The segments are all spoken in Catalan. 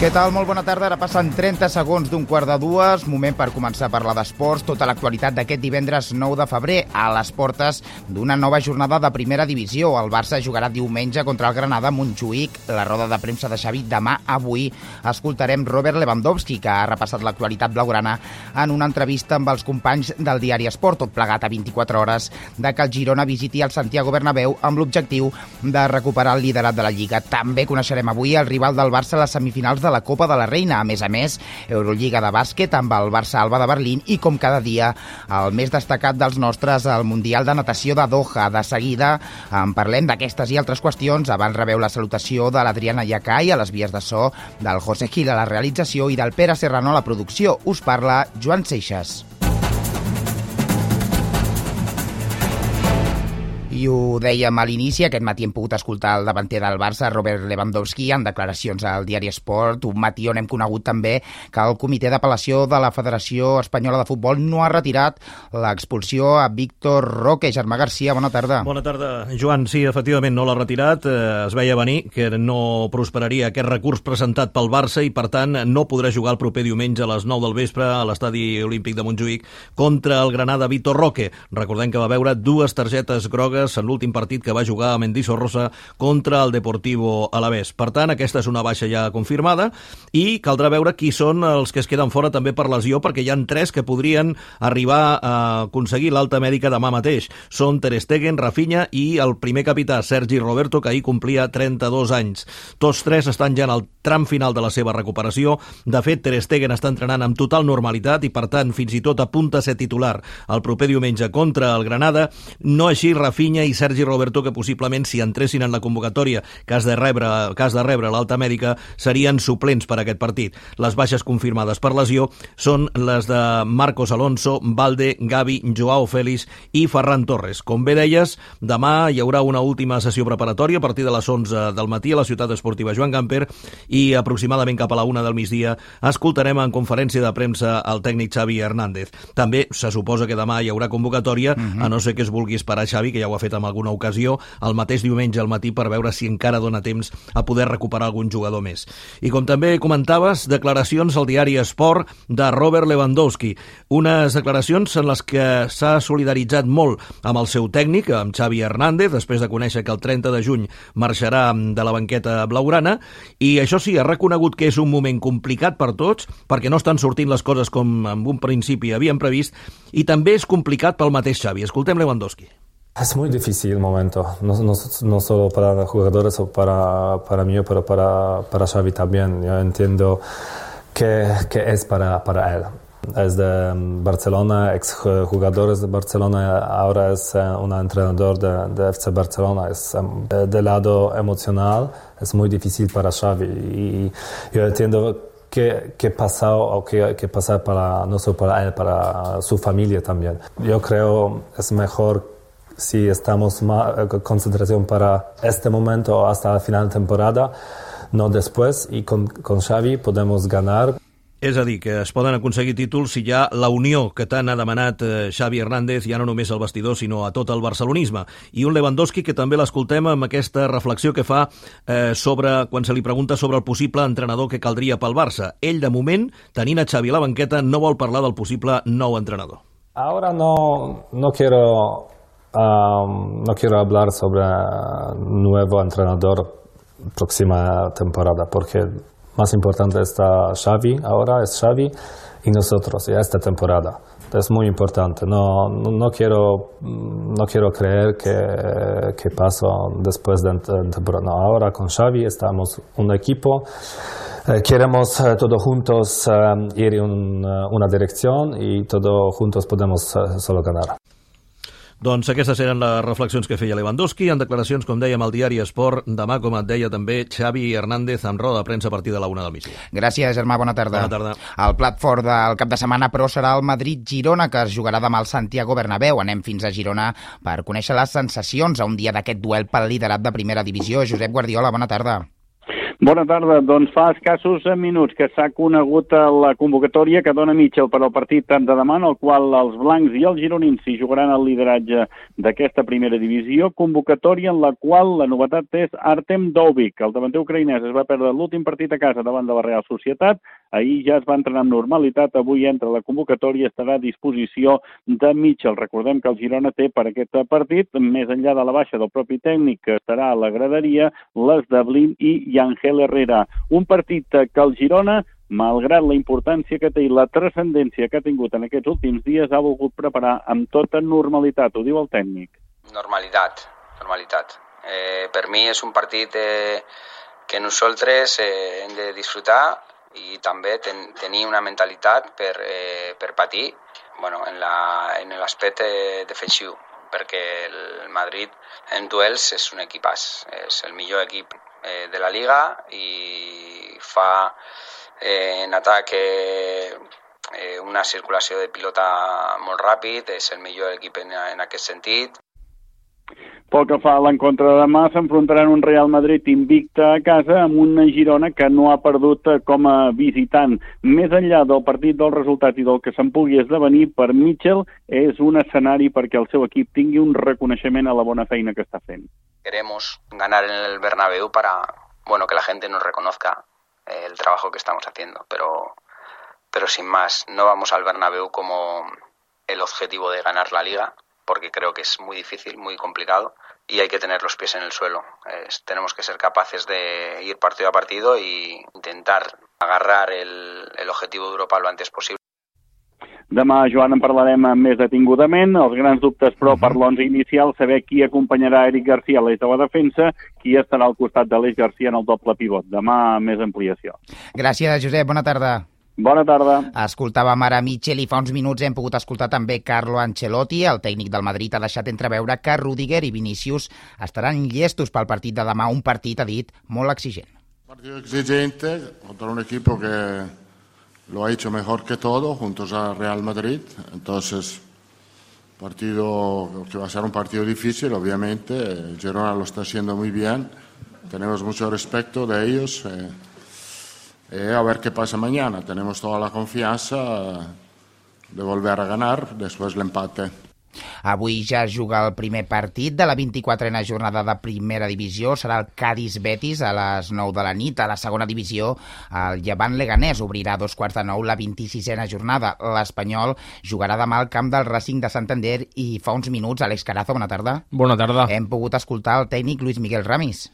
Què tal? Molt bona tarda. Ara passen 30 segons d'un quart de dues. Moment per començar a parlar d'esports. Tota l'actualitat d'aquest divendres 9 de febrer a les portes d'una nova jornada de primera divisió. El Barça jugarà diumenge contra el Granada Montjuïc. La roda de premsa de Xavi demà avui. Escoltarem Robert Lewandowski, que ha repassat l'actualitat blaugrana en una entrevista amb els companys del diari Esport, tot plegat a 24 hores de que el Girona visiti el Santiago Bernabéu amb l'objectiu de recuperar el liderat de la Lliga. També coneixerem avui el rival del Barça a les semifinals de la Copa de la Reina. A més a més, Eurolliga de bàsquet amb el Barça Alba de Berlín i, com cada dia, el més destacat dels nostres, el Mundial de Natació de Doha. De seguida en parlem d'aquestes i altres qüestions. Abans rebeu la salutació de l'Adriana Iacai a les vies de so, del José Gil a la realització i del Pere Serrano a la producció. Us parla Joan Seixas. I ho dèiem a l'inici, aquest matí hem pogut escoltar el davanter del Barça, Robert Lewandowski, en declaracions al diari Esport, un matí on hem conegut també que el comitè d'apel·lació de la Federació Espanyola de Futbol no ha retirat l'expulsió a Víctor Roque. Germà Garcia, bona tarda. Bona tarda, Joan. Sí, efectivament, no l'ha retirat. Eh, es veia venir que no prosperaria aquest recurs presentat pel Barça i, per tant, no podrà jugar el proper diumenge a les 9 del vespre a l'estadi olímpic de Montjuïc contra el Granada Víctor Roque. Recordem que va veure dues targetes grogues Figueres en l'últim partit que va jugar a Mendizorrosa contra el Deportivo Alavés. Per tant, aquesta és una baixa ja confirmada i caldrà veure qui són els que es queden fora també per lesió, perquè hi han tres que podrien arribar a aconseguir l'alta mèdica demà mateix. Són Ter Stegen, Rafinha i el primer capità, Sergi Roberto, que ahir complia 32 anys. Tots tres estan ja en el tram final de la seva recuperació. De fet, Ter Stegen està entrenant amb total normalitat i, per tant, fins i tot apunta a ser titular el proper diumenge contra el Granada. No així Rafinha Vinya i Sergi Roberto, que possiblement si entressin en la convocatòria que has de rebre, que has de rebre l'alta mèdica, serien suplents per a aquest partit. Les baixes confirmades per lesió són les de Marcos Alonso, Valde, Gavi, Joao Félix i Ferran Torres. Com bé deies, demà hi haurà una última sessió preparatòria a partir de les 11 del matí a la ciutat esportiva Joan Gamper i aproximadament cap a la una del migdia escoltarem en conferència de premsa el tècnic Xavi Hernández. També se suposa que demà hi haurà convocatòria, uh -huh. a no ser que es vulgui esperar Xavi, que ja ho ha fet en alguna ocasió, el mateix diumenge al matí per veure si encara dona temps a poder recuperar algun jugador més. I com també comentaves, declaracions al diari Esport de Robert Lewandowski. Unes declaracions en les que s'ha solidaritzat molt amb el seu tècnic, amb Xavi Hernández, després de conèixer que el 30 de juny marxarà de la banqueta blaugrana, i això sí, ha reconegut que és un moment complicat per tots, perquè no estan sortint les coses com en un principi havien previst, i també és complicat pel mateix Xavi. Escoltem Lewandowski. Es muy difícil el momento, no, solo para los jugadores o para, para mí, pero para, para Xavi también. Yo entiendo que, que es para, para él. Es de Barcelona, ex jugador de Barcelona, ahora es eh, un entrenador de, de FC Barcelona. Es em, del lado emocional, es muy difícil para Xavi. Y yo entiendo que, que pasó o que, que pasar para, no solo para él, para su familia también. Yo creo es mejor si estamos más eh, concentración para este momento o hasta la final de temporada, no después, y con, con Xavi podemos ganar. És a dir, que es poden aconseguir títols si hi ha la unió que tant ha demanat eh, Xavi Hernández, ja no només al vestidor, sinó a tot el barcelonisme. I un Lewandowski que també l'escoltem amb aquesta reflexió que fa eh, sobre quan se li pregunta sobre el possible entrenador que caldria pel Barça. Ell, de moment, tenint a Xavi a la banqueta, no vol parlar del possible nou entrenador. Ahora no, no quiero No quiero hablar sobre nuevo entrenador próxima temporada porque más importante está Xavi, ahora es Xavi y nosotros y esta temporada. Es muy importante. No, quiero, no quiero creer que, que pasó después de temporada. No, ahora con Xavi estamos un equipo. Eh, queremos eh, todos juntos eh, ir en un, una dirección y todos juntos podemos solo ganar. Doncs aquestes eren les reflexions que feia Lewandowski en declaracions, com dèiem, al diari Esport. Demà, com et deia també, Xavi Hernández amb roda de premsa a partir de la una del migdia. Gràcies, Germà. Bona tarda. Bona tarda. El plat fort del cap de setmana, però, serà el Madrid-Girona, que es jugarà demà al Santiago Bernabéu. Anem fins a Girona per conèixer les sensacions a un dia d'aquest duel pel liderat de primera divisió. Josep Guardiola, bona tarda. Bona tarda. Doncs fa escassos minuts que s'ha conegut la convocatòria que dona Mitchell per al partit de demà, en el qual els blancs i els gironins s'hi jugaran el lideratge d'aquesta primera divisió. Convocatòria en la qual la novetat és Artem Dovik. El davanter ucraïnès es va perdre l'últim partit a casa davant de la Real Societat. Ahir ja es va entrenar amb normalitat. Avui entra la convocatòria estarà a disposició de Mitchell. Recordem que el Girona té per aquest partit, més enllà de la baixa del propi tècnic que estarà a la graderia, les de Blin i Yangel Herrera. Un partit que el Girona malgrat la importància que té i la transcendència que ha tingut en aquests últims dies, ha volgut preparar amb tota normalitat, ho diu el tècnic. Normalitat, normalitat. Eh, per mi és un partit eh, que nosaltres eh, hem de disfrutar i també ten, tenir una mentalitat per, eh, per patir bueno, en l'aspecte la, defensiu, perquè el Madrid en duels és un equipàs, és el millor equip eh, de la Liga i fa eh, en atac eh, una circulació de pilota molt ràpid, és el millor equip en, en aquest sentit pel que fa a l'encontre de demà, s'enfrontaran un Real Madrid invicte a casa amb una Girona que no ha perdut eh, com a visitant. Més enllà del partit del resultat i del que se'n pugui esdevenir, per Mitchell és un escenari perquè el seu equip tingui un reconeixement a la bona feina que està fent. Queremos ganar en el Bernabéu para bueno, que la gente nos reconozca eh, el trabajo que estamos haciendo, pero, pero sin más, no vamos al Bernabéu como el objetivo de ganar la liga, porque creo que es muy difícil, muy complicado y hay que tener los pies en el suelo. Es, tenemos que ser capaces de ir partido a partido e intentar agarrar el, el objetivo de Europa lo antes posible. Demà, Joan, en parlarem més detingudament. Els grans dubtes, però, per l'11 inicial, saber qui acompanyarà Eric Garcia a l'eix de la defensa, qui estarà al costat de l'eix Garcia en el doble pivot. Demà, més ampliació. Gràcies, Josep. Bona tarda. Bona tarda. Escoltàvem ara Mitchell i fa uns minuts hem pogut escoltar també Carlo Ancelotti. El tècnic del Madrid ha deixat entreveure que Rudiger i Vinicius estaran llestos pel partit de demà, un partit, ha dit, molt exigent. Partido exigente contra un equipo que lo ha hecho mejor que todo juntos a Real Madrid. Entonces, partido que va a ser un partido difícil, obviamente. Girona lo está haciendo muy bien. Tenemos mucho respeto de ellos. Eh, eh, a ver qué pasa mañana. Tenemos toda la confianza de volver a ganar después del empate. Avui ja es juga el primer partit de la 24a jornada de primera divisió. Serà el Cádiz-Betis a les 9 de la nit. A la segona divisió, el Llevant Leganés obrirà a dos quarts de nou la 26a jornada. L'Espanyol jugarà demà al camp del Racing de Santander i fa uns minuts, Àlex Carazo, bona tarda. Bona tarda. Hem pogut escoltar el tècnic Luis Miguel Ramis.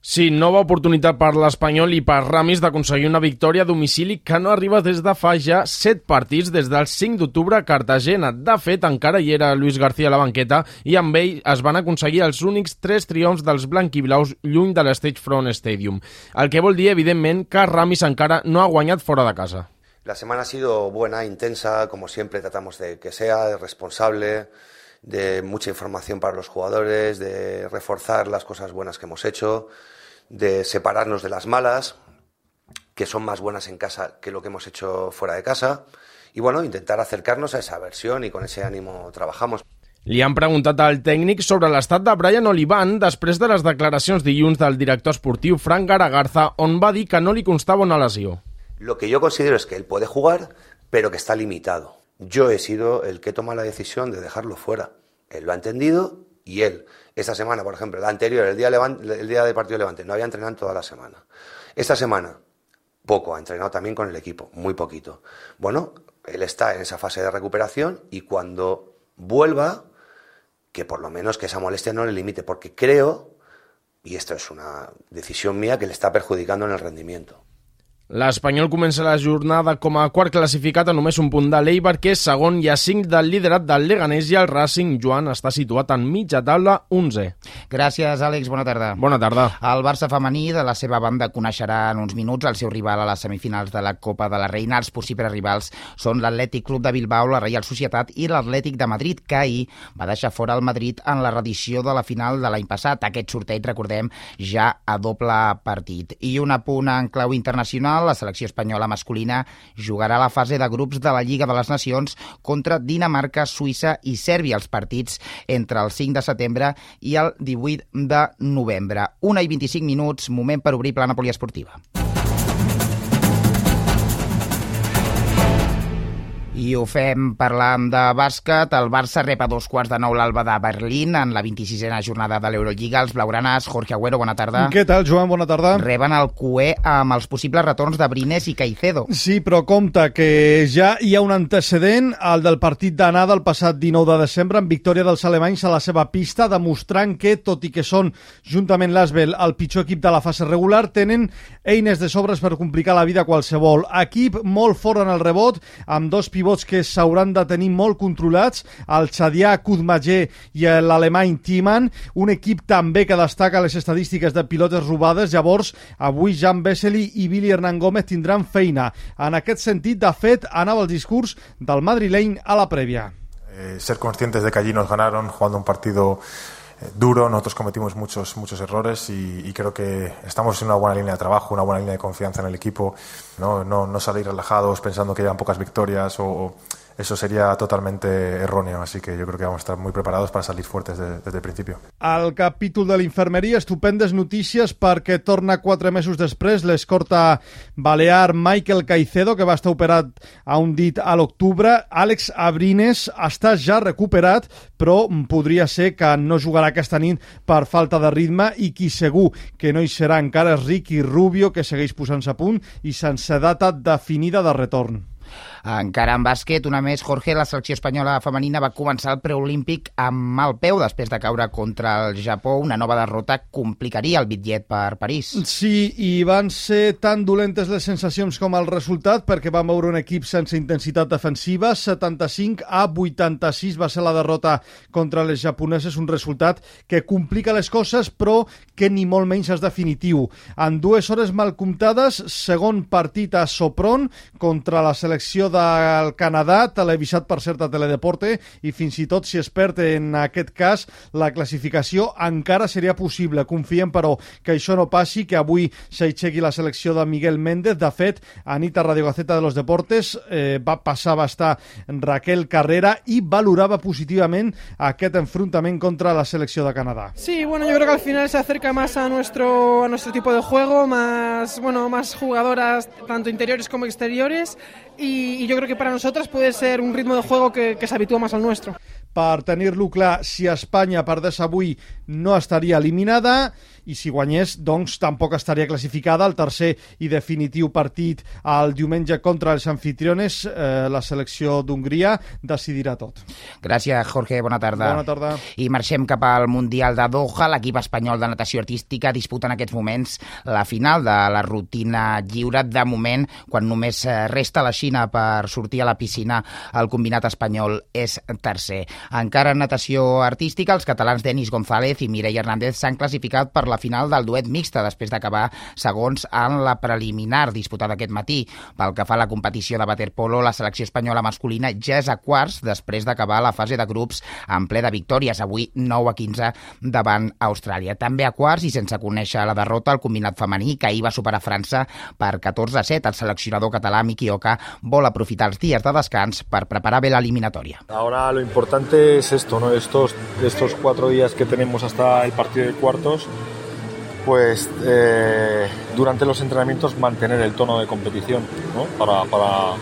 Sí, nova oportunitat per l'Espanyol i per Ramis d'aconseguir una victòria a domicili que no arriba des de fa ja 7 partits des del 5 d'octubre a Cartagena. De fet, encara hi era Luis García a la banqueta i amb ell es van aconseguir els únics 3 triomfs dels blanquiblaus lluny de l'Stage Front Stadium. El que vol dir, evidentment, que Ramis encara no ha guanyat fora de casa. La semana ha sido buena, intensa, como siempre tratamos de que sea, responsable, de mucha información para los jugadores, de reforzar las cosas buenas que hemos hecho, de separarnos de las malas, que son más buenas en casa que lo que hemos hecho fuera de casa, y bueno, intentar acercarnos a esa versión y con ese ánimo trabajamos. Li han preguntat al tècnic sobre l'estat de Brian Olivan després de les declaracions dilluns del director esportiu Frank Garagarza, on va dir que no li constava una lesió. Lo que yo considero es que él puede jugar, pero que está limitado. Yo he sido el que toma la decisión de dejarlo fuera. Él lo ha entendido y él, esta semana, por ejemplo, la anterior, el día, el día de partido Levante, no había entrenado toda la semana. Esta semana, poco, ha entrenado también con el equipo, muy poquito. Bueno, él está en esa fase de recuperación y cuando vuelva, que por lo menos que esa molestia no le limite, porque creo, y esto es una decisión mía, que le está perjudicando en el rendimiento. L'Espanyol comença la jornada com a quart classificat a només un punt de l'Eibar, que és segon i a 5 del liderat del Leganés i el Racing, Joan, està situat en mitja taula 11. Gràcies, Àlex. Bona tarda. Bona tarda. El Barça femení, de la seva banda, coneixerà en uns minuts el seu rival a les semifinals de la Copa de la Reina. Els possibles rivals són l'Atlètic Club de Bilbao, la Reial Societat i l'Atlètic de Madrid, que ahir va deixar fora el Madrid en la redició de la final de l'any passat. Aquest sorteig, recordem, ja a doble partit. I un apunt en clau internacional la selecció espanyola masculina jugarà la fase de grups de la Lliga de les Nacions contra Dinamarca, Suïssa i Sèrbia, els partits entre el 5 de setembre i el 18 de novembre. Una i 25 minuts, moment per obrir plana poliesportiva. I ho fem parlant de bàsquet. El Barça rep a dos quarts de nou l'Alba de Berlín en la 26a jornada de l'Eurolliga. Els blaugranes, Jorge Agüero, bona tarda. Què tal, Joan? Bona tarda. Reben el QE amb els possibles retorns de Brines i Caicedo. Sí, però compte que ja hi ha un antecedent, el del partit d'anada el passat 19 de desembre, amb victòria dels alemanys a la seva pista, demostrant que, tot i que són, juntament l'Asbel, el pitjor equip de la fase regular, tenen eines de sobres per complicar la vida a qualsevol. Equip molt fort en el rebot, amb dos pivots pivots que s'hauran de tenir molt controlats, el Xadià Kudmager i l'alemany Timan, un equip també que destaca les estadístiques de pilotes robades, llavors avui Jan Vesely i Billy Hernán Gómez tindran feina. En aquest sentit, de fet, anava el discurs del madrileny a la prèvia. Eh, ser conscientes de que allí nos ganaron jugando un partido eh, duro, nosotros cometimos muchos, muchos errores y, creo que estamos en una buena línea de trabajo, una buena línea de confianza en el equipo, no, no, no salir relajados pensando que llevan pocas victorias o eso sería totalmente erróneo, así que yo creo que vamos a estar muy preparados para salir fuertes de, desde el principio. Al capítol de l'infermeria, estupendes notícies perquè torna quatre mesos després l'escorta balear Michael Caicedo, que va estar operat a un dit a l'octubre. Àlex Abrines està ja recuperat, però podria ser que no jugarà aquesta nit per falta de ritme i qui segur que no hi serà encara és Ricky Rubio, que segueix posant-se a punt i sense data definida de retorn. Encara en bàsquet, una més, Jorge, la selecció espanyola femenina va començar el preolímpic amb mal peu després de caure contra el Japó. Una nova derrota complicaria el bitllet per París. Sí, i van ser tan dolentes les sensacions com el resultat perquè van veure un equip sense intensitat defensiva. 75 a 86 va ser la derrota contra les japoneses, un resultat que complica les coses però que ni molt menys és definitiu. En dues hores mal comptades, segon partit a Sopron contra la selecció del Canadà, televisat per cert a Teledeporte, i fins i tot si es perd en aquest cas la classificació encara seria possible. Confiem, però, que això no passi, que avui s'aixequi la selecció de Miguel Méndez. De fet, Anita Radio Gaceta de los Deportes eh, va passar a estar Raquel Carrera i valorava positivament aquest enfrontament contra la selecció de Canadà. Sí, bueno, yo creo que al final se acerca más a nuestro, a nuestro tipo de juego, más, bueno, más jugadoras, tanto interiores como exteriores, y, y, yo creo que para nosotras puede ser un ritmo de juego que, que se habitúa más al nuestro. Per tenir-lo clar, si Espanya perdés avui no estaria eliminada i si guanyés, doncs tampoc estaria classificada al tercer i definitiu partit el diumenge contra els anfitriones. Eh, la selecció d'Hongria decidirà tot. Gràcies, Jorge. Bona tarda. Bona tarda. I marxem cap al Mundial de Doha. L'equip espanyol de natació artística disputa en aquests moments la final de la rutina lliure. De moment, quan només resta la Xina per sortir a la piscina, el combinat espanyol és tercer. Encara en natació artística, els catalans Denis González i Mireia Hernández s'han classificat per la final del duet mixta després d'acabar segons en la preliminar disputada aquest matí. Pel que fa a la competició de waterpolo, la selecció espanyola masculina ja és a quarts després d'acabar la fase de grups en ple de victòries, avui 9 a 15 davant Austràlia. També a quarts i sense conèixer la derrota el combinat femení que ahir va superar França per 14 a 7. El seleccionador català Miki Oka vol aprofitar els dies de descans per preparar bé l'eliminatòria. Ahora lo importante es esto, ¿no? Estos, estos cuatro días que tenemos hasta el partido de cuartos, pues eh, durante los entrenamientos mantener el tono de competición, ¿no? Para, para,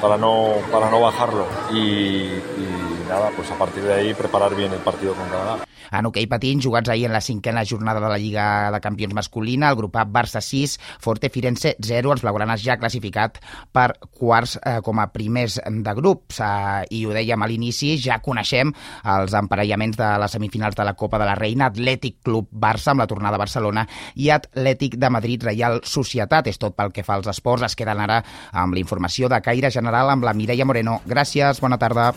para, no, para no bajarlo y, y nada, pues a partir de ahí preparar bien el partido con Canadá. En hoquei patins, jugats ahir en la cinquena jornada de la Lliga de Campions masculina, el grup A Barça 6, Forte Firenze 0, els blaugranes ja classificat per quarts eh, com a primers de grups. Eh, I ho dèiem a l'inici, ja coneixem els emparellaments de les semifinals de la Copa de la Reina, Atlètic Club Barça amb la tornada a Barcelona i Atlètic de Madrid Reial Societat. És tot pel que fa als esports. Es queden ara amb la informació de caire general amb la Mireia Moreno. Gràcies, bona tarda.